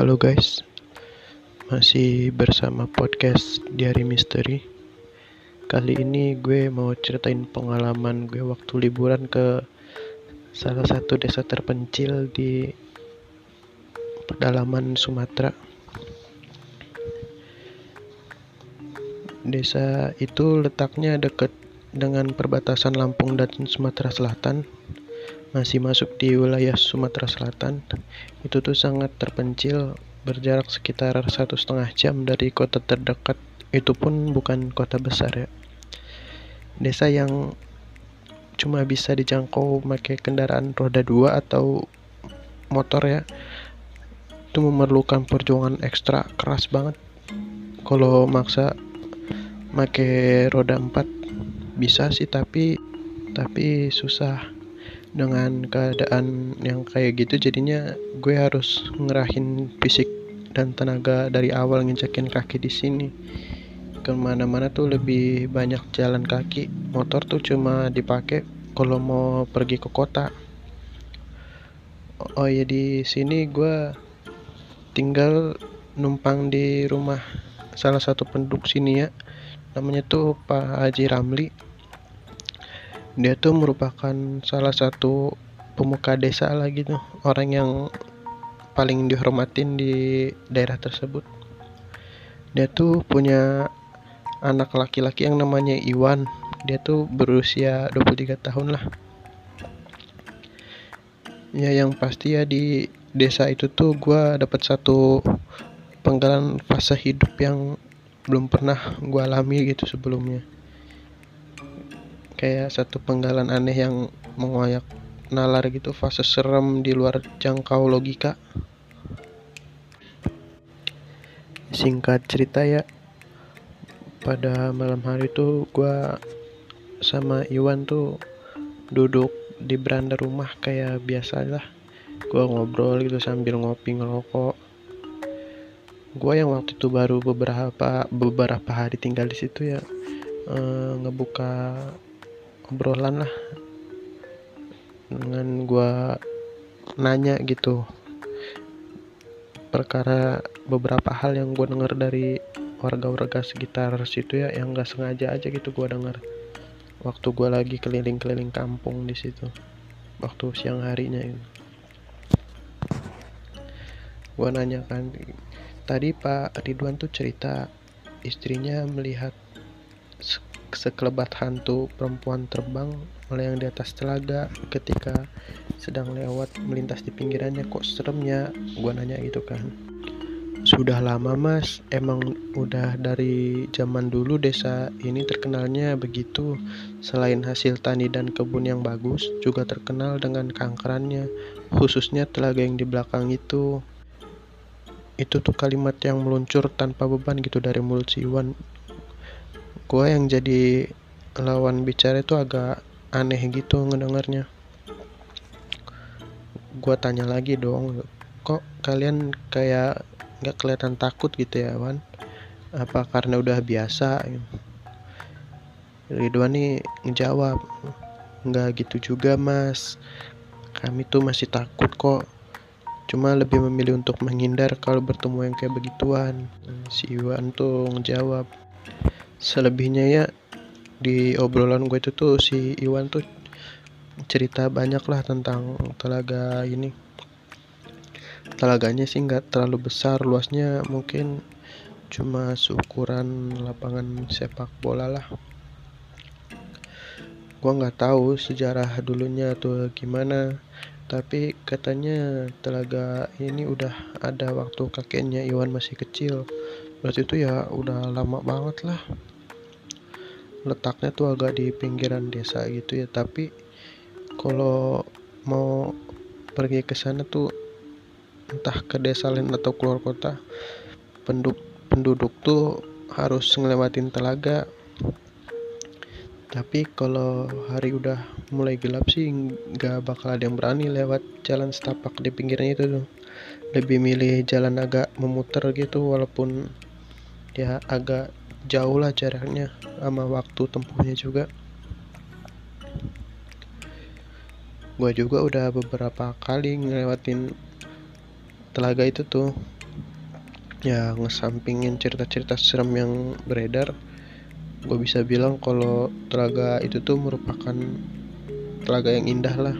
Halo guys, masih bersama podcast Diary Misteri. Kali ini gue mau ceritain pengalaman gue waktu liburan ke salah satu desa terpencil di pedalaman Sumatera. Desa itu letaknya dekat dengan perbatasan Lampung dan Sumatera Selatan masih masuk di wilayah Sumatera Selatan. Itu tuh sangat terpencil berjarak sekitar satu setengah jam dari kota terdekat. Itu pun bukan kota besar ya. Desa yang cuma bisa dijangkau pakai kendaraan roda dua atau motor ya itu memerlukan perjuangan ekstra keras banget. Kalau maksa pakai roda empat bisa sih tapi tapi susah dengan keadaan yang kayak gitu jadinya gue harus ngerahin fisik dan tenaga dari awal ngincekin kaki di sini. Ke mana-mana tuh lebih banyak jalan kaki. Motor tuh cuma dipakai kalau mau pergi ke kota. Oh ya di sini gue tinggal numpang di rumah salah satu penduduk sini ya. Namanya tuh Pak Haji Ramli dia tuh merupakan salah satu pemuka desa lah gitu. Orang yang paling dihormatin di daerah tersebut. Dia tuh punya anak laki-laki yang namanya Iwan. Dia tuh berusia 23 tahun lah. Ya yang pasti ya di desa itu tuh gue dapat satu penggalan fase hidup yang belum pernah gue alami gitu sebelumnya kayak satu penggalan aneh yang mengoyak nalar gitu fase serem di luar jangkau logika. Singkat cerita ya pada malam hari itu gua sama Iwan tuh duduk di beranda rumah kayak biasa lah. Gua ngobrol gitu sambil ngopi ngerokok. Gua yang waktu itu baru beberapa beberapa hari tinggal di situ ya eh, ngebuka obrolan lah dengan gua nanya gitu. Perkara beberapa hal yang gue denger dari warga-warga sekitar situ ya yang gak sengaja aja gitu gue denger. Waktu gue lagi keliling-keliling kampung di situ waktu siang harinya itu gue nanya kan tadi Pak Ridwan tuh cerita istrinya melihat sekelebat hantu perempuan terbang melayang di atas telaga ketika sedang lewat melintas di pinggirannya. Kok seremnya? Gua nanya gitu kan. Sudah lama mas. Emang udah dari zaman dulu desa ini terkenalnya begitu. Selain hasil tani dan kebun yang bagus juga terkenal dengan kankerannya khususnya telaga yang di belakang itu. Itu tuh kalimat yang meluncur tanpa beban gitu dari mulut si Iwan gue yang jadi lawan bicara itu agak aneh gitu ngedengarnya. Gue tanya lagi dong kok kalian kayak nggak kelihatan takut gitu ya Wan? Apa karena udah biasa? Ridwan nih ngejawab nggak gitu juga mas. Kami tuh masih takut kok. Cuma lebih memilih untuk menghindar kalau bertemu yang kayak begituan. Si Iwan tuh ngejawab selebihnya ya di obrolan gue itu tuh si Iwan tuh cerita banyak lah tentang telaga ini. Telaganya sih nggak terlalu besar luasnya mungkin cuma seukuran lapangan sepak bola lah. Gua nggak tahu sejarah dulunya tuh gimana tapi katanya telaga ini udah ada waktu kakeknya Iwan masih kecil. Berarti itu ya udah lama banget lah letaknya tuh agak di pinggiran desa gitu ya. Tapi kalau mau pergi ke sana tuh entah ke desa lain atau keluar kota penduduk penduduk tuh harus ngelewatin telaga. Tapi kalau hari udah mulai gelap sih nggak bakal ada yang berani lewat jalan setapak di pinggirnya itu tuh. Lebih milih jalan agak memutar gitu walaupun ya agak jauh lah jaraknya sama waktu tempuhnya juga. Gue juga udah beberapa kali ngelewatin telaga itu tuh. Ya ngesampingin cerita-cerita serem yang beredar. Gue bisa bilang kalau telaga itu tuh merupakan telaga yang indah lah.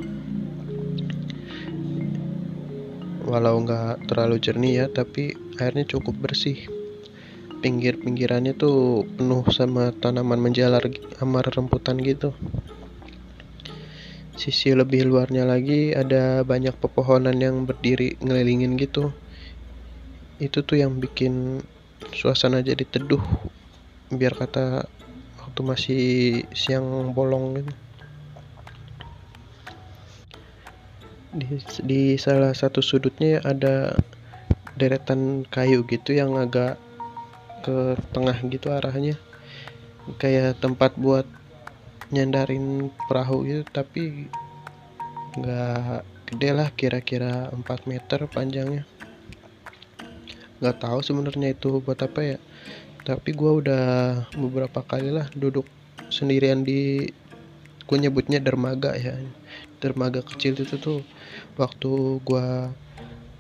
Walau nggak terlalu jernih ya tapi airnya cukup bersih pinggir-pinggirannya tuh penuh sama tanaman menjalar amar remputan gitu. Sisi lebih luarnya lagi ada banyak pepohonan yang berdiri ngelilingin gitu. Itu tuh yang bikin suasana jadi teduh biar kata waktu masih siang bolong gitu. Di, di salah satu sudutnya ada deretan kayu gitu yang agak ke tengah gitu arahnya. Kayak tempat buat nyandarin perahu gitu tapi nggak gede lah kira-kira 4 meter panjangnya. Nggak tahu sebenarnya itu buat apa ya. Tapi gue udah beberapa kali lah duduk sendirian di gue nyebutnya dermaga ya. Dermaga kecil itu tuh waktu gue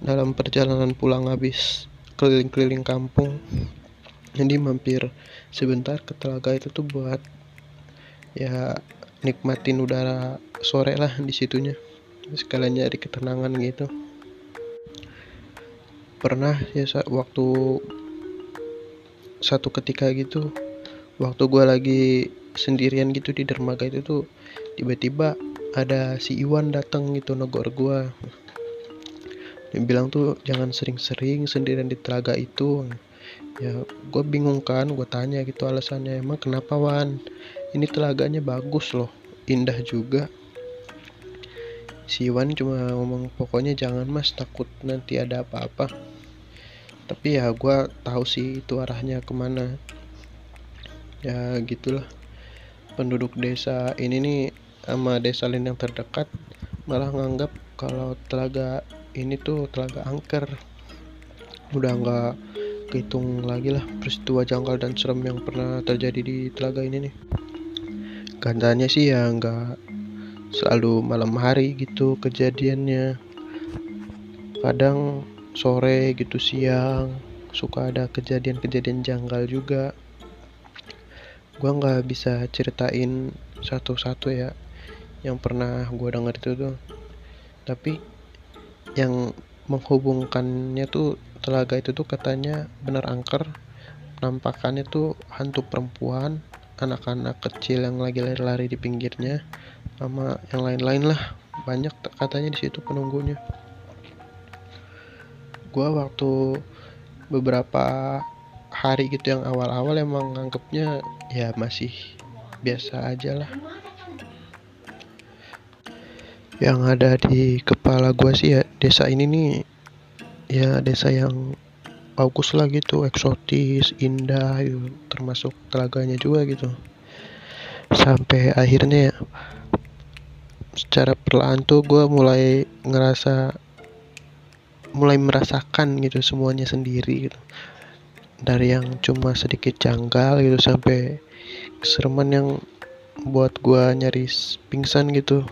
dalam perjalanan pulang habis keliling-keliling kampung jadi mampir sebentar ke telaga itu tuh buat ya nikmatin udara sore lah di situnya. Sekalian nyari ketenangan gitu. Pernah ya waktu satu ketika gitu waktu gue lagi sendirian gitu di dermaga itu tuh tiba-tiba ada si Iwan datang gitu negor gue dia bilang tuh jangan sering-sering sendirian di telaga itu ya gue bingung kan gue tanya gitu alasannya. Emang kenapa Wan? Ini telaganya bagus loh indah juga. Si Wan cuma ngomong pokoknya jangan mas takut nanti ada apa-apa. Tapi ya gue tahu sih itu arahnya ke mana. Ya gitulah. Penduduk desa ini nih sama desa lain yang terdekat malah nganggap kalau telaga ini tuh telaga angker. Udah nggak kehitung lagi lah peristiwa janggal dan serem yang pernah terjadi di telaga ini nih. Katanya sih ya nggak selalu malam hari gitu kejadiannya. Kadang sore gitu siang suka ada kejadian-kejadian janggal juga. Gua nggak bisa ceritain satu-satu ya yang pernah gua denger itu tuh. Tapi yang menghubungkannya tuh telaga itu tuh katanya benar angker. Penampakannya tuh hantu perempuan anak-anak kecil yang lagi lari-lari di pinggirnya sama yang lain-lain lah. Banyak katanya di situ penunggunya. Gua waktu beberapa hari gitu yang awal-awal emang nganggepnya ya masih biasa aja lah. Yang ada di kepala gua sih ya desa ini nih ya desa yang bagus lah gitu eksotis indah gitu termasuk telaganya juga gitu. Sampai akhirnya ya, secara perlahan tuh gue mulai ngerasa mulai merasakan gitu semuanya sendiri gitu. Dari yang cuma sedikit janggal gitu sampai kesereman yang buat gue nyaris pingsan gitu.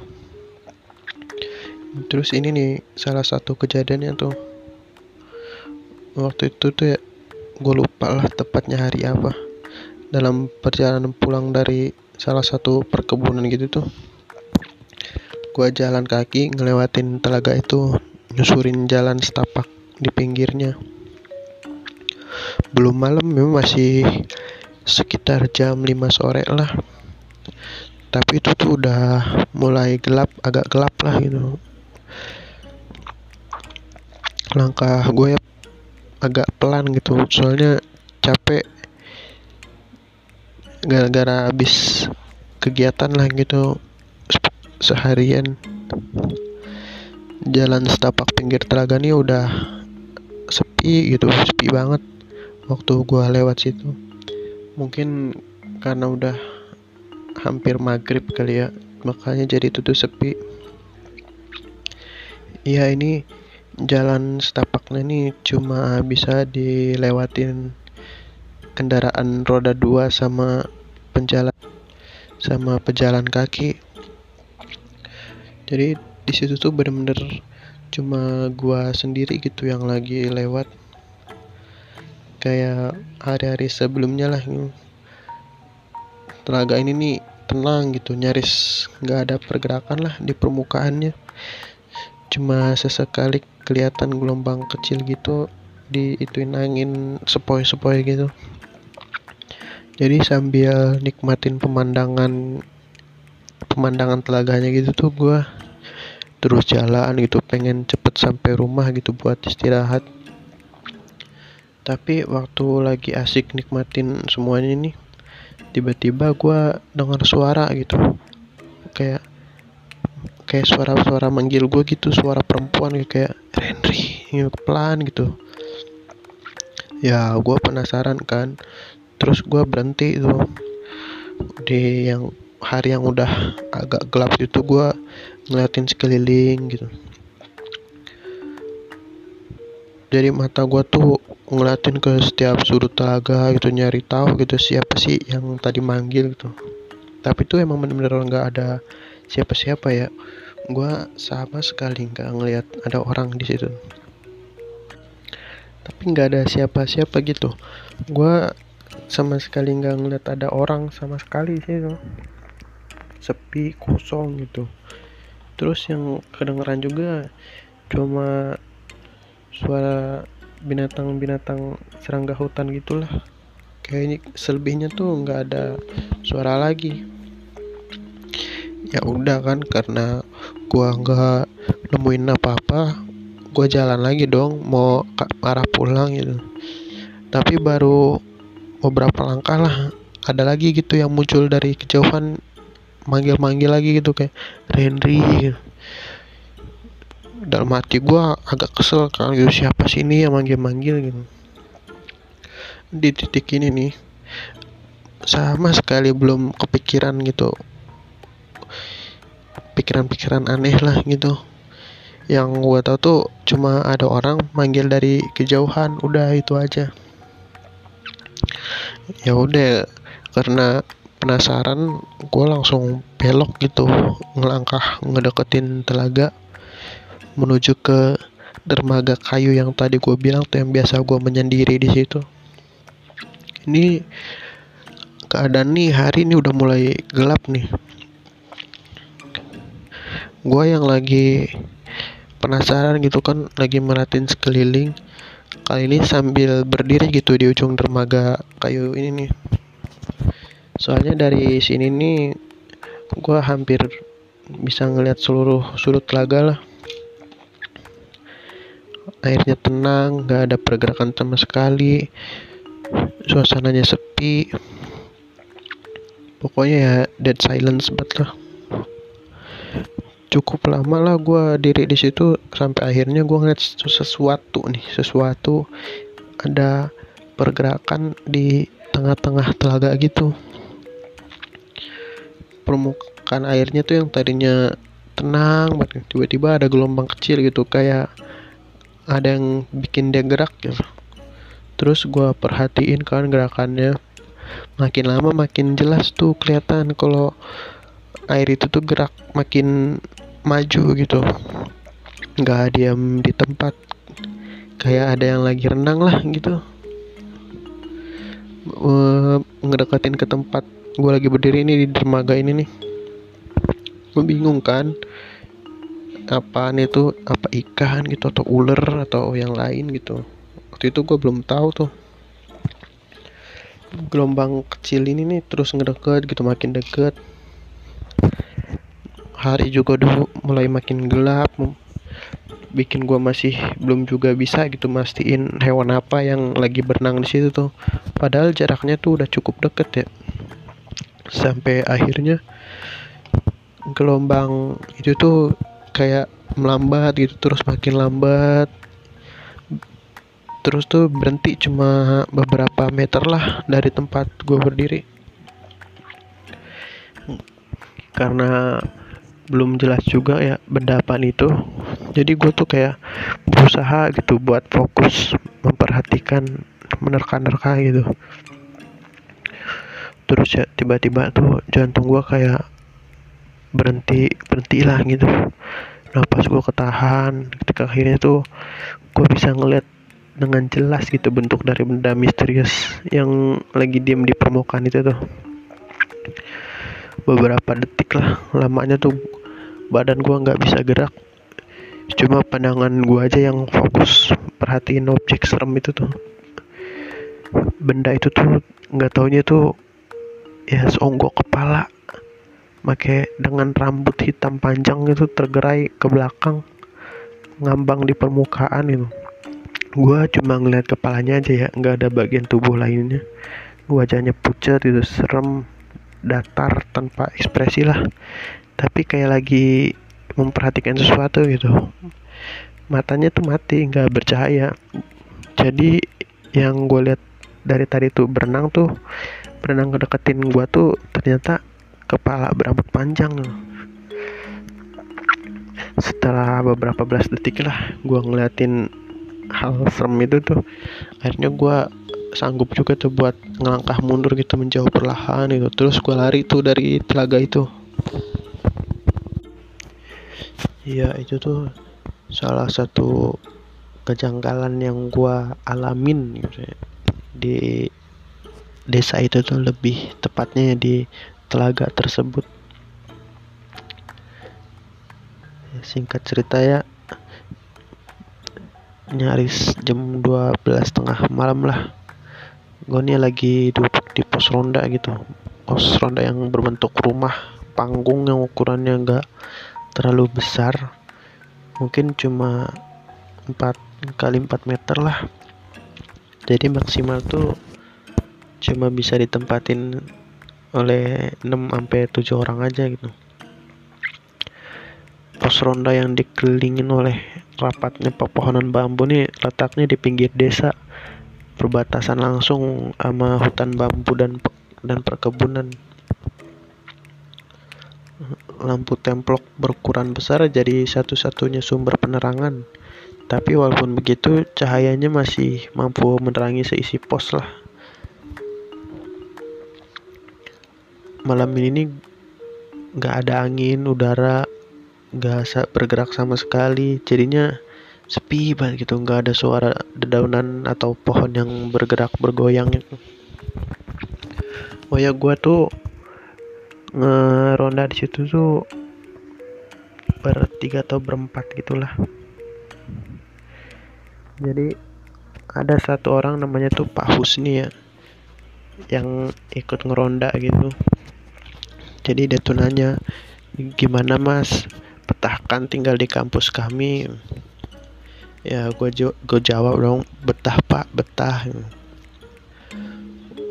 Terus ini nih salah satu kejadiannya tuh waktu itu tuh ya gue lupa lah tepatnya hari apa. Dalam perjalanan pulang dari salah satu perkebunan gitu tuh gue jalan kaki ngelewatin telaga itu nyusurin jalan setapak di pinggirnya. Belum malam memang masih sekitar jam 5 sore lah. Tapi itu tuh udah mulai gelap agak gelap lah gitu. Langkah gue ya agak pelan gitu. Soalnya capek gara-gara habis kegiatan lah gitu seharian. Jalan setapak pinggir telaga nih udah sepi gitu sepi banget waktu gua lewat situ. Mungkin karena udah hampir maghrib kali ya makanya jadi tutup sepi. Iya ini jalan setapaknya ini cuma bisa dilewatin kendaraan roda dua sama penjalan sama pejalan kaki. Jadi di situ tuh bener-bener cuma gua sendiri gitu yang lagi lewat. Kayak hari-hari sebelumnya lah gitu. telaga ini nih tenang gitu nyaris nggak ada pergerakan lah di permukaannya cuma sesekali kelihatan gelombang kecil gitu di ituin angin sepoi-sepoi gitu. Jadi sambil nikmatin pemandangan pemandangan telaganya gitu tuh gue terus jalan gitu pengen cepet sampai rumah gitu buat istirahat. Tapi waktu lagi asik nikmatin semuanya nih tiba-tiba gue dengar suara gitu. Kayak kayak suara-suara manggil gue gitu suara perempuan gitu kayak Henry gitu, pelan gitu. Ya gue penasaran kan. Terus gue berhenti itu di yang hari yang udah agak gelap itu gue ngeliatin sekeliling gitu. Jadi mata gue tuh ngeliatin ke setiap sudut telaga gitu nyari tahu gitu siapa sih yang tadi manggil gitu. Tapi tuh emang bener-bener nggak ada siapa-siapa ya. Gue sama sekali nggak ngeliat ada orang di situ. Tapi nggak ada siapa-siapa gitu. Gue sama sekali nggak ngeliat ada orang sama sekali sih itu. Sepi kosong gitu. Terus yang kedengeran juga cuma suara binatang-binatang serangga hutan gitulah. Kayaknya selebihnya tuh nggak ada suara lagi ya udah kan karena gua nggak nemuin apa-apa gua jalan lagi dong mau ke arah pulang gitu tapi baru beberapa langkah lah ada lagi gitu yang muncul dari kejauhan manggil-manggil lagi gitu kayak Henry gitu. dalam hati gua agak kesel kan gitu siapa sih ini yang manggil-manggil gitu di titik ini nih sama sekali belum kepikiran gitu pikiran-pikiran aneh lah gitu. Yang gue tau tuh cuma ada orang manggil dari kejauhan udah itu aja. Ya udah karena penasaran gue langsung belok gitu ngelangkah ngedeketin telaga menuju ke dermaga kayu yang tadi gue bilang tuh yang biasa gue menyendiri di situ. Ini keadaan nih hari ini udah mulai gelap nih gue yang lagi penasaran gitu kan lagi merhatiin sekeliling. Kali ini sambil berdiri gitu di ujung dermaga kayu ini nih. Soalnya dari sini nih gue hampir bisa ngeliat seluruh sudut telaga lah. Airnya tenang gak ada pergerakan sama sekali. Suasananya sepi. Pokoknya ya dead silence banget lah cukup lama lah gue diri di situ sampai akhirnya gue ngeliat sesuatu nih sesuatu ada pergerakan di tengah-tengah telaga gitu. Permukaan airnya tuh yang tadinya tenang banget tiba-tiba ada gelombang kecil gitu kayak ada yang bikin dia gerak gitu. Terus gue perhatiin kan gerakannya makin lama makin jelas tuh kelihatan kalau air itu tuh gerak makin maju gitu. Nggak diam di tempat. Kayak ada yang lagi renang lah gitu. Uh, ke tempat. Gue lagi berdiri ini di dermaga ini nih. Gue bingung kan apaan itu? Apa ikan gitu atau ular atau yang lain gitu? Waktu itu gue belum tahu tuh. Gelombang kecil ini nih terus ngedeket gitu makin deket hari juga udah mulai makin gelap bikin gua masih belum juga bisa gitu mastiin hewan apa yang lagi berenang di situ tuh. Padahal jaraknya tuh udah cukup deket ya. Sampai akhirnya gelombang itu tuh kayak melambat gitu terus makin lambat. Terus tuh berhenti cuma beberapa meter lah dari tempat gue berdiri. Karena belum jelas juga ya benda apa itu. Jadi gue tuh kayak berusaha gitu buat fokus memperhatikan menerka-nerka gitu. Terus ya tiba-tiba tuh jantung gue kayak berhenti berhentilah gitu. Nah pas gue ketahan ketika akhirnya tuh gue bisa ngeliat dengan jelas gitu bentuk dari benda misterius yang lagi diem di permukaan itu tuh. Beberapa detik lah lamanya tuh badan gua nggak bisa gerak. Cuma pandangan gua aja yang fokus. Perhatiin objek serem itu tuh. Benda itu tuh nggak taunya tuh ya seonggok kepala. Make dengan rambut hitam panjang itu tergerai ke belakang. Ngambang di permukaan itu. Gua cuma ngeliat kepalanya aja ya nggak ada bagian tubuh lainnya. Wajahnya pucat itu serem datar tanpa ekspresi lah tapi kayak lagi memperhatikan sesuatu gitu. Matanya tuh mati nggak bercahaya. Jadi yang gue lihat dari tadi tuh berenang tuh berenang kedeketin gue tuh ternyata kepala berambut panjang. Setelah beberapa belas detik lah gue ngeliatin hal serem itu tuh akhirnya gue sanggup juga tuh buat ngelangkah mundur gitu menjauh perlahan itu terus gue lari tuh dari telaga itu iya itu tuh salah satu kejanggalan yang gue alamin gitu ya. di desa itu tuh lebih tepatnya di telaga tersebut. Singkat cerita ya nyaris jam 12 tengah malam lah. Gue nih lagi duduk di pos ronda gitu. Pos ronda yang berbentuk rumah panggung yang ukurannya enggak terlalu besar. Mungkin cuma 4 kali 4 meter lah. Jadi maksimal tuh cuma bisa ditempatin oleh 6 sampai 7 orang aja gitu. Pos ronda yang dikelilingin oleh rapatnya pepohonan bambu nih letaknya di pinggir desa. Perbatasan langsung sama hutan bambu dan dan perkebunan lampu templok berukuran besar jadi satu-satunya sumber penerangan. Tapi walaupun begitu cahayanya masih mampu menerangi seisi pos lah. Malam ini nggak ada angin udara nggak bergerak sama sekali. Jadinya sepi banget gitu nggak ada suara dedaunan atau pohon yang bergerak bergoyang. Oh ya gue tuh ngeronda di situ tuh bertiga atau berempat gitulah. Jadi ada satu orang namanya tuh Pak Husni ya yang ikut ngeronda gitu. Jadi dia tuh nanya gimana mas? Betahkan tinggal di kampus kami? Ya gue gue jawab dong betah pak betah.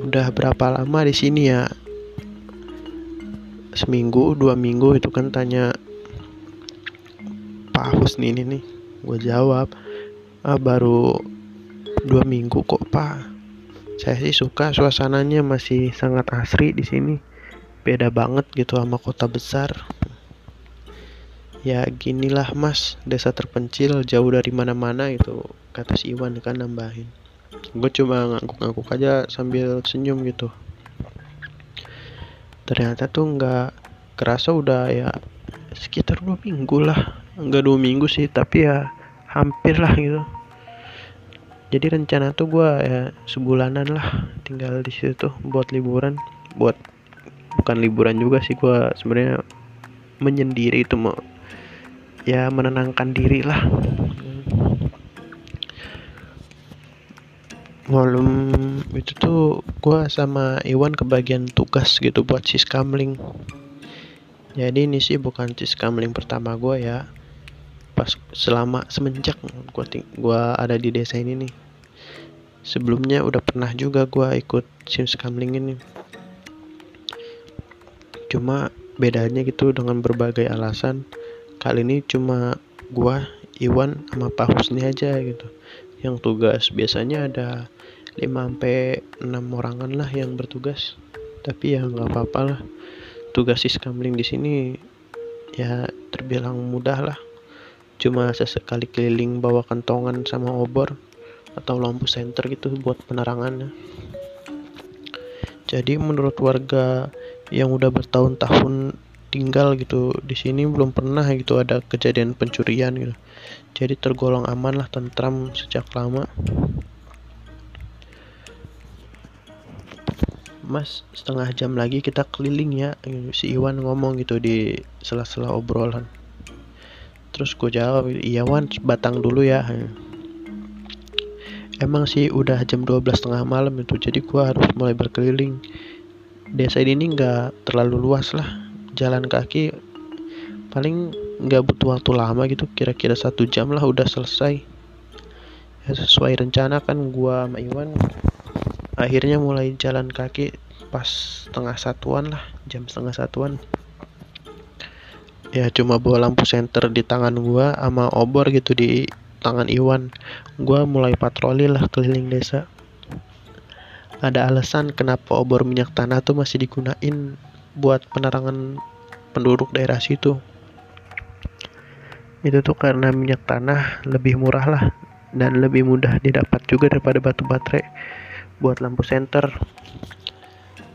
Udah berapa lama di sini ya seminggu dua minggu itu kan tanya Pak Husni ini nih. Gue jawab ah, baru dua minggu kok pak. Saya sih suka suasananya masih sangat asri di sini. Beda banget gitu sama kota besar. Ya ginilah mas. Desa terpencil jauh dari mana-mana itu kata si Iwan kan nambahin. Gue cuma ngangguk-ngangguk aja sambil senyum gitu ternyata tuh nggak kerasa udah ya sekitar dua minggu lah. Nggak dua minggu sih tapi ya hampir lah gitu. Jadi rencana tuh gue ya sebulanan lah tinggal di situ tuh buat liburan. Buat bukan liburan juga sih gue sebenarnya menyendiri itu mau ya menenangkan diri lah malam itu tuh gue sama Iwan kebagian tugas gitu buat siskamling jadi ini sih bukan siskamling pertama gue ya. Pas selama semenjak gue gua ada di desa ini nih. Sebelumnya udah pernah juga gue ikut siskamling ini. Cuma bedanya gitu dengan berbagai alasan. Kali ini cuma gua Iwan sama Pak Husni aja gitu. Yang tugas biasanya ada 5 sampai 6 orangan lah yang bertugas. Tapi ya nggak apa-apa lah. Tugas siskamling di sini ya terbilang mudah lah. Cuma sesekali keliling bawa kentongan sama obor atau lampu senter gitu buat penerangannya. Jadi menurut warga yang udah bertahun-tahun tinggal gitu di sini belum pernah gitu ada kejadian pencurian gitu. Jadi tergolong aman lah tentram sejak lama Mas setengah jam lagi kita keliling ya. Si Iwan ngomong gitu di sela-sela obrolan. Terus gue jawab iya Wan batang dulu ya. Emang sih udah jam 12 tengah malam itu jadi gue harus mulai berkeliling. Desa ini nggak terlalu luas lah. Jalan kaki paling nggak butuh waktu lama gitu kira-kira satu jam lah udah selesai. Ya, sesuai rencana kan gua sama Iwan akhirnya mulai jalan kaki pas setengah satuan lah jam setengah satuan. Ya cuma bawa lampu senter di tangan gua sama obor gitu di tangan Iwan. Gua mulai patroli lah keliling desa. Ada alasan kenapa obor minyak tanah tuh masih digunain buat penerangan penduduk daerah situ. Itu tuh karena minyak tanah lebih murah lah dan lebih mudah didapat juga daripada batu baterai buat lampu senter.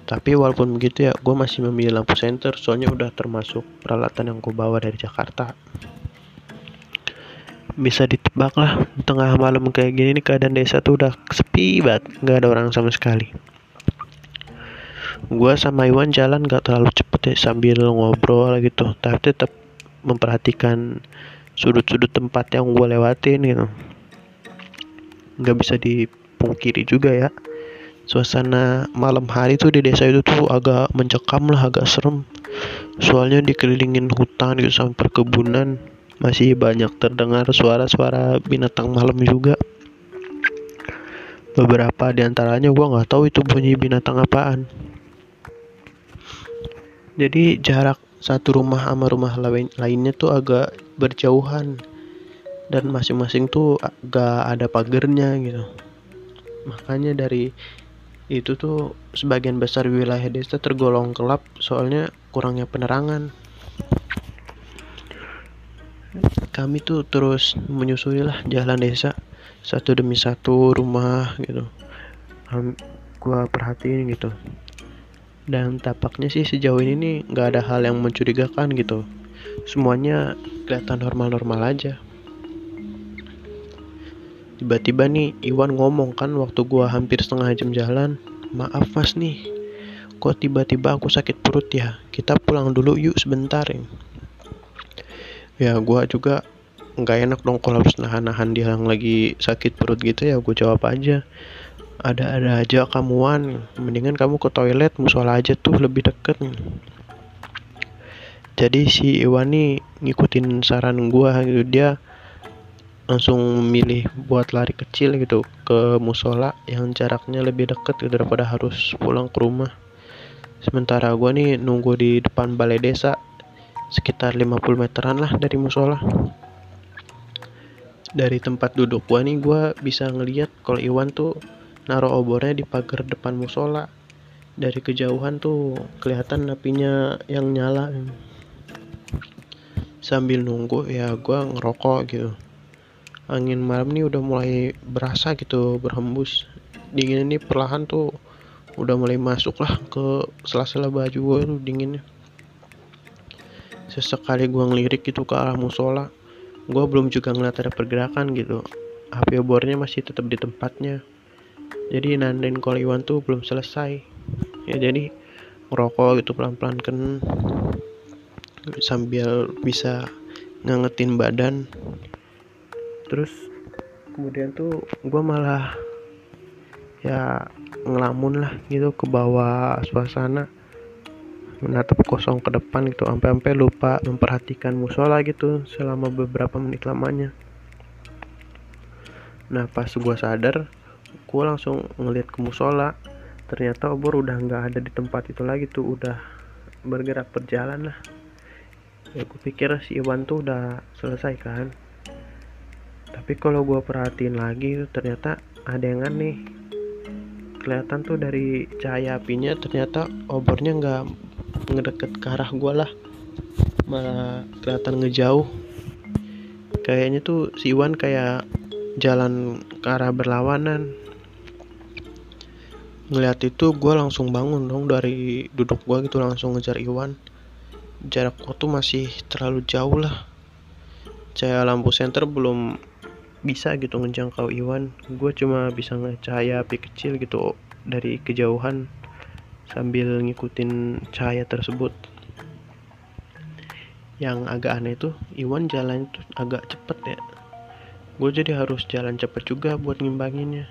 Tapi walaupun begitu ya gue masih memilih lampu senter soalnya udah termasuk peralatan yang gue bawa dari Jakarta. Bisa ditebak lah tengah malam kayak gini nih keadaan desa tuh udah sepi banget nggak ada orang sama sekali. Gue sama Iwan jalan gak terlalu cepet ya sambil ngobrol gitu tapi tetap memperhatikan sudut-sudut tempat yang gue lewatin gitu. Nggak bisa dipungkiri juga ya suasana malam hari tuh di desa itu tuh agak mencekam lah agak serem. Soalnya dikelilingin hutan gitu sampai perkebunan masih banyak terdengar suara-suara binatang malam juga. Beberapa di antaranya gue nggak tahu itu bunyi binatang apaan. Jadi jarak satu rumah sama rumah lain lainnya tuh agak berjauhan. Dan masing-masing tuh agak ada pagernya gitu. Makanya dari itu tuh sebagian besar wilayah desa tergolong gelap soalnya kurangnya penerangan. Kami tuh terus menyusuri lah jalan desa satu demi satu rumah gitu. Gua perhatiin gitu. Dan tapaknya sih sejauh ini nih nggak ada hal yang mencurigakan gitu. Semuanya kelihatan normal-normal aja tiba-tiba nih Iwan ngomong kan waktu gua hampir setengah jam jalan maaf mas nih. Kok tiba-tiba aku sakit perut ya? Kita pulang dulu yuk sebentar ya. Ya gua juga nggak enak dong kalau harus nahan-nahan dia yang lagi sakit perut gitu ya gue jawab aja. Ada-ada aja kamuan mendingan kamu ke toilet musola aja tuh lebih deket. Jadi si Iwan nih ngikutin saran gua gitu dia langsung memilih buat lari kecil gitu ke musola yang jaraknya lebih deket gitu, daripada harus pulang ke rumah. Sementara gua nih nunggu di depan balai desa sekitar 50 meteran lah dari musola. Dari tempat duduk gua nih gua bisa ngeliat kalau Iwan tuh naruh obornya di pagar depan musola. Dari kejauhan tuh kelihatan apinya yang nyala. Sambil nunggu ya gue ngerokok gitu angin malam nih udah mulai berasa gitu berhembus. Dingin ini perlahan tuh udah mulai masuk lah ke sela-sela baju gue tuh dinginnya. Sesekali gue ngelirik gitu ke arah musola gue belum juga ngeliat ada pergerakan gitu. Api obornya masih tetap di tempatnya. Jadi nandain kalau Iwan tuh belum selesai. Ya jadi ngerokok gitu pelan-pelan kan sambil bisa ngangetin badan terus kemudian tuh gue malah ya ngelamun lah gitu ke bawah suasana. Menatap kosong ke depan gitu sampai-sampai lupa memperhatikan musola gitu selama beberapa menit lamanya. Nah pas gue sadar gue langsung ngeliat ke musola. Ternyata obor udah nggak ada di tempat itu lagi tuh udah bergerak berjalan lah. Ya gue pikir si Iwan tuh udah selesai kan tapi kalau gue perhatiin lagi ternyata ada yang aneh. Kelihatan tuh dari cahaya apinya ternyata obornya nggak ngedeket ke arah gue lah. Malah kelihatan ngejauh. Kayaknya tuh si Iwan kayak jalan ke arah berlawanan. Ngeliat itu gue langsung bangun dong dari duduk gue gitu langsung ngejar Iwan. Jarak tuh masih terlalu jauh lah. Cahaya lampu senter belum bisa gitu ngejangkau Iwan. Gue cuma bisa ngecahaya api kecil gitu dari kejauhan sambil ngikutin cahaya tersebut. Yang agak aneh tuh Iwan jalan itu agak cepet ya. Gue jadi harus jalan cepet juga buat ngimbanginnya.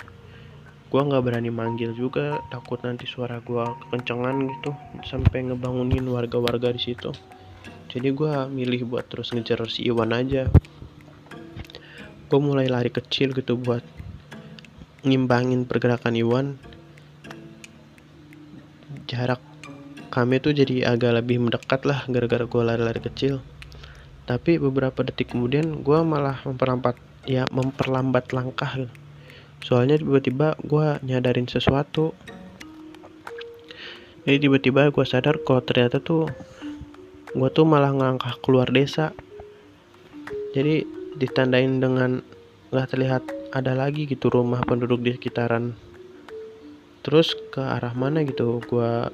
Gue nggak berani manggil juga takut nanti suara gue kekencengan gitu sampai ngebangunin warga-warga di situ. Jadi gue milih buat terus ngejar si Iwan aja gue mulai lari kecil gitu buat ngimbangin pergerakan Iwan. Jarak kami tuh jadi agak lebih mendekat lah gara-gara gue lari-lari kecil. Tapi beberapa detik kemudian gue malah memperlambat ya memperlambat langkah. Soalnya tiba-tiba gue nyadarin sesuatu. Jadi tiba-tiba gue sadar kalau ternyata tuh gue tuh malah ngelangkah keluar desa. Jadi ditandain dengan nggak terlihat ada lagi gitu rumah penduduk di sekitaran. Terus ke arah mana gitu gue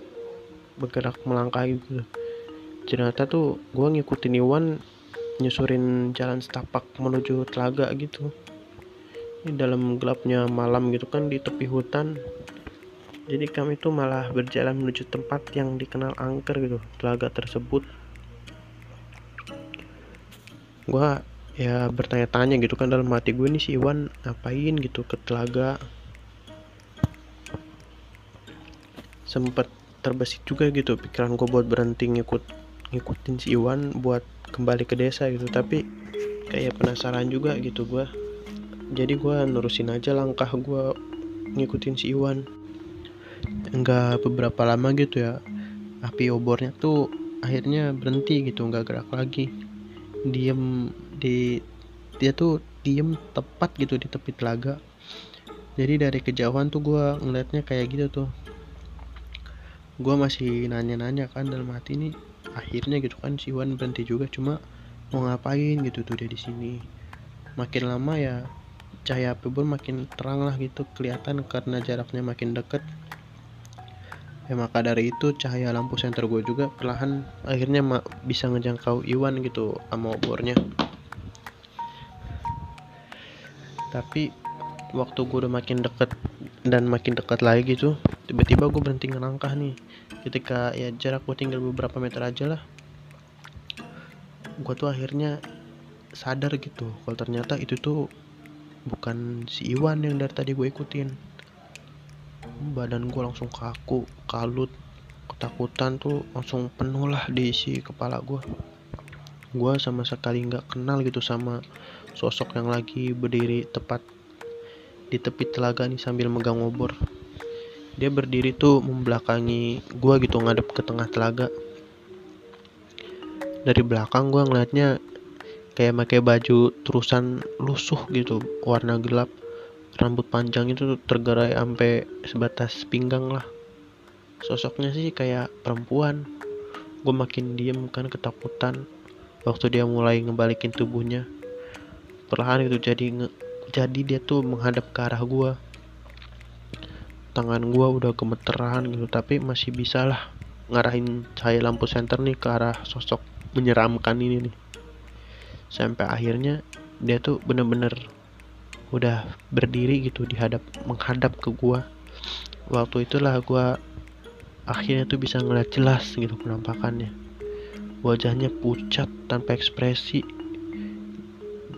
bergerak melangkah gitu. Ternyata tuh gue ngikutin Iwan nyusurin jalan setapak menuju telaga gitu. Di dalam gelapnya malam gitu kan di tepi hutan. Jadi kami tuh malah berjalan menuju tempat yang dikenal angker gitu telaga tersebut. Gue ya bertanya-tanya gitu kan dalam hati gue nih si Iwan ngapain gitu ke telaga? Sempet terbesit juga gitu pikiran gue buat berhenti ngikut ngikutin si Iwan buat kembali ke desa gitu. Tapi kayak penasaran juga gitu gue. Jadi gue nerusin aja langkah gue ngikutin si Iwan. Enggak beberapa lama gitu ya api obornya tuh akhirnya berhenti gitu nggak gerak lagi. Diem di dia tuh diem tepat gitu di tepi telaga. Jadi dari kejauhan tuh gue ngeliatnya kayak gitu tuh. Gue masih nanya-nanya kan dalam hati ini akhirnya gitu kan si Wan berhenti juga cuma mau ngapain gitu tuh dia di sini? Makin lama ya cahaya api pun makin terang lah gitu kelihatan karena jaraknya makin deket. Ya maka dari itu cahaya lampu senter gue juga perlahan akhirnya bisa ngejangkau Iwan gitu sama obornya tapi waktu gue udah makin deket dan makin dekat lagi gitu tiba-tiba gue berhenti ngelangkah nih. Ketika ya jarak gue tinggal beberapa meter aja lah. Gue tuh akhirnya sadar gitu kalau ternyata itu tuh bukan si Iwan yang dari tadi gue ikutin. Badan gue langsung kaku kalut ketakutan tuh langsung penuh lah di isi kepala gue gue sama sekali nggak kenal gitu sama sosok yang lagi berdiri tepat di tepi telaga nih sambil megang obor. Dia berdiri tuh membelakangi gue gitu ngadep ke tengah telaga. Dari belakang gue ngeliatnya kayak pakai baju terusan lusuh gitu warna gelap. Rambut panjang itu tergerai sampai sebatas pinggang lah. Sosoknya sih kayak perempuan. Gue makin diem kan ketakutan waktu dia mulai ngebalikin tubuhnya perlahan itu jadi jadi dia tuh menghadap ke arah gue tangan gue udah gemeteran gitu tapi masih bisa lah ngarahin cahaya lampu senter nih ke arah sosok menyeramkan ini nih. Sampai akhirnya dia tuh bener-bener udah berdiri gitu dihadap menghadap ke gua. Waktu itulah gua akhirnya tuh bisa ngeliat jelas gitu penampakannya wajahnya pucat tanpa ekspresi.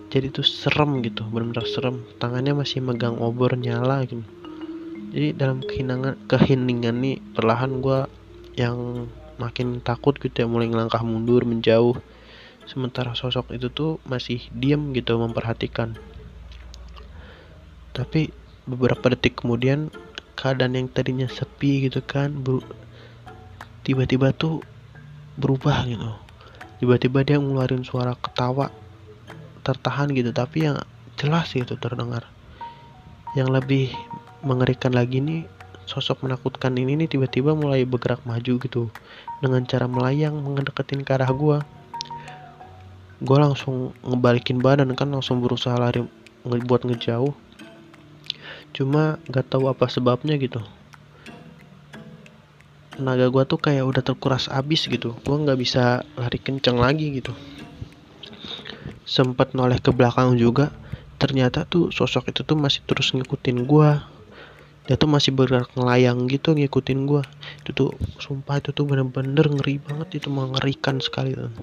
Jadi tuh serem gitu benar-benar serem. Tangannya masih megang obor nyala gitu. Jadi dalam kehinangan keheningan nih perlahan gua yang makin takut gitu ya mulai ngelangkah mundur menjauh. Sementara sosok itu tuh masih diam gitu memperhatikan. Tapi beberapa detik kemudian keadaan yang tadinya sepi gitu kan tiba-tiba tuh berubah gitu. Tiba-tiba dia ngeluarin suara ketawa tertahan gitu. Tapi yang jelas gitu terdengar. Yang lebih mengerikan lagi nih sosok menakutkan ini nih tiba-tiba mulai bergerak maju gitu. Dengan cara melayang mengedeketin ke arah gua. Gua langsung ngebalikin badan kan langsung berusaha lari buat ngejauh. Cuma gak tahu apa sebabnya gitu tenaga gue tuh kayak udah terkuras abis gitu. Gue nggak bisa lari kenceng lagi gitu. Sempet noleh ke belakang juga. Ternyata tuh sosok itu tuh masih terus ngikutin gue dia tuh masih bergerak ngelayang gitu ngikutin gue itu tuh sumpah itu tuh bener-bener ngeri banget. Itu mengerikan sekali tuh.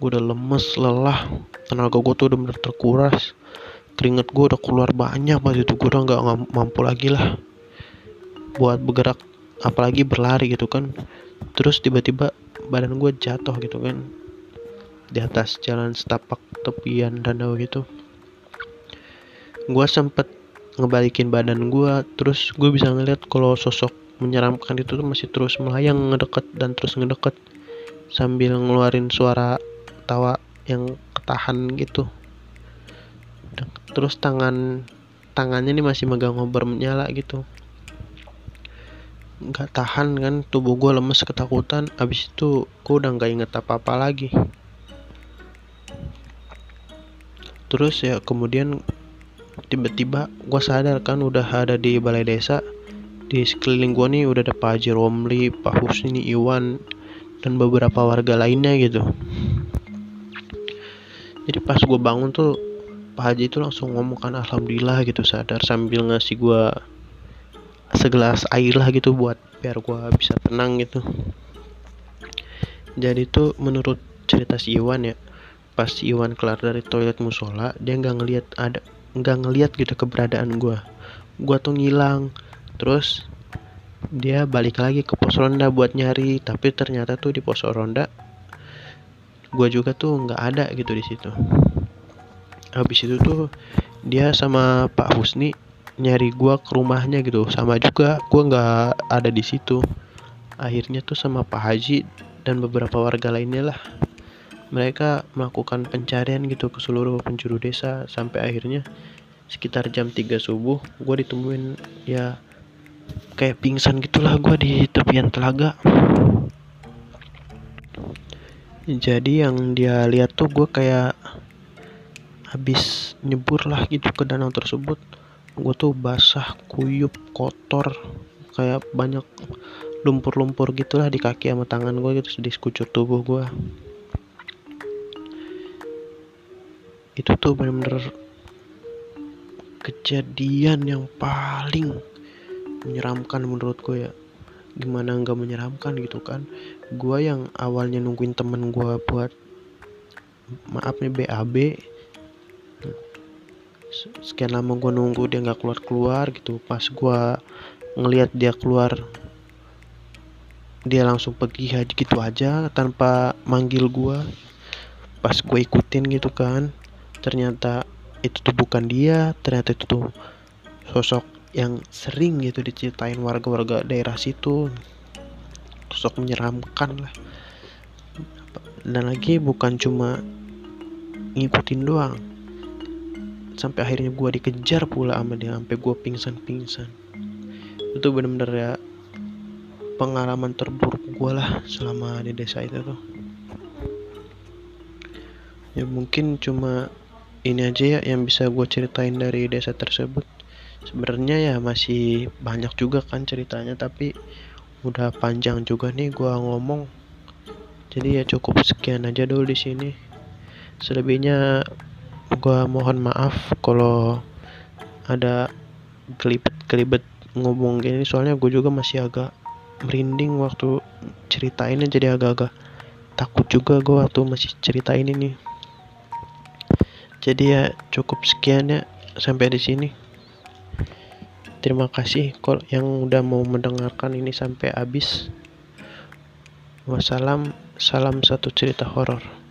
Gue udah lemes lelah. Tenaga gue tuh udah bener terkuras. Keringet gue udah keluar banyak banget itu. Gue udah nggak mampu lagi lah buat bergerak apalagi berlari gitu kan. Terus tiba-tiba badan gue jatuh gitu kan. Di atas jalan setapak tepian danau gitu. Gue sempet ngebalikin badan gue terus gue bisa ngeliat kalau sosok menyeramkan itu tuh masih terus melayang ngedeket dan terus ngedeket. Sambil ngeluarin suara tawa yang ketahan gitu. Terus tangan tangannya ini masih megang obor menyala gitu nggak tahan kan tubuh gue lemes ketakutan. Abis itu gue udah nggak inget apa apa lagi. Terus ya kemudian tiba-tiba gue sadar kan udah ada di balai desa. Di sekeliling gue nih udah ada Pak Haji Romli, Pak Husni, Iwan dan beberapa warga lainnya gitu. Jadi pas gue bangun tuh Pak Haji itu langsung ngomong kan alhamdulillah gitu sadar sambil ngasih gue segelas air lah gitu buat biar gua bisa tenang gitu. Jadi itu menurut cerita si Iwan ya pas si Iwan kelar dari toilet musola dia nggak ngelihat ada nggak ngelihat gitu keberadaan gua. Gua tuh ngilang terus dia balik lagi ke pos ronda buat nyari tapi ternyata tuh di pos ronda gua juga tuh nggak ada gitu di situ. Habis itu tuh dia sama Pak Husni nyari gua ke rumahnya gitu. Sama juga gua nggak ada di situ. Akhirnya tuh sama Pak Haji dan beberapa warga lainnya lah. Mereka melakukan pencarian gitu ke seluruh penjuru desa sampai akhirnya sekitar jam 3 subuh gue ditemuin ya kayak pingsan gitulah gue di tepian telaga. Jadi yang dia lihat tuh gue kayak habis nyebur lah gitu ke danau tersebut gue tuh basah kuyup kotor kayak banyak lumpur-lumpur gitulah di kaki sama tangan gue gitu di sekucur tubuh gue itu tuh bener-bener kejadian yang paling menyeramkan menurut gue ya. Gimana nggak menyeramkan gitu kan? Gue yang awalnya nungguin temen gue buat maaf nih BAB sekian lama gue nunggu dia nggak keluar keluar gitu. Pas gue ngelihat dia keluar dia langsung pergi aja gitu aja tanpa manggil gue pas gue ikutin gitu kan ternyata itu tuh bukan dia ternyata itu tuh sosok yang sering gitu diceritain warga-warga daerah situ. Sosok menyeramkan lah. Dan lagi bukan cuma ngikutin doang sampai akhirnya gue dikejar pula sama dia sampai gue pingsan pingsan itu bener-bener ya pengalaman terburuk gue lah selama di desa itu tuh. Ya mungkin cuma ini aja ya yang bisa gue ceritain dari desa tersebut. Sebenarnya ya masih banyak juga kan ceritanya tapi udah panjang juga nih gue ngomong. Jadi ya cukup sekian aja dulu di sini. Selebihnya gua mohon maaf kalau ada kelibet-kelibet ngomong gini soalnya gue juga masih agak merinding waktu ceritainnya jadi agak-agak takut juga gue waktu masih ceritain ini. Jadi ya cukup sekian ya sampai di sini. Terima kasih kalau yang udah mau mendengarkan ini sampai habis. Wassalam salam satu cerita horor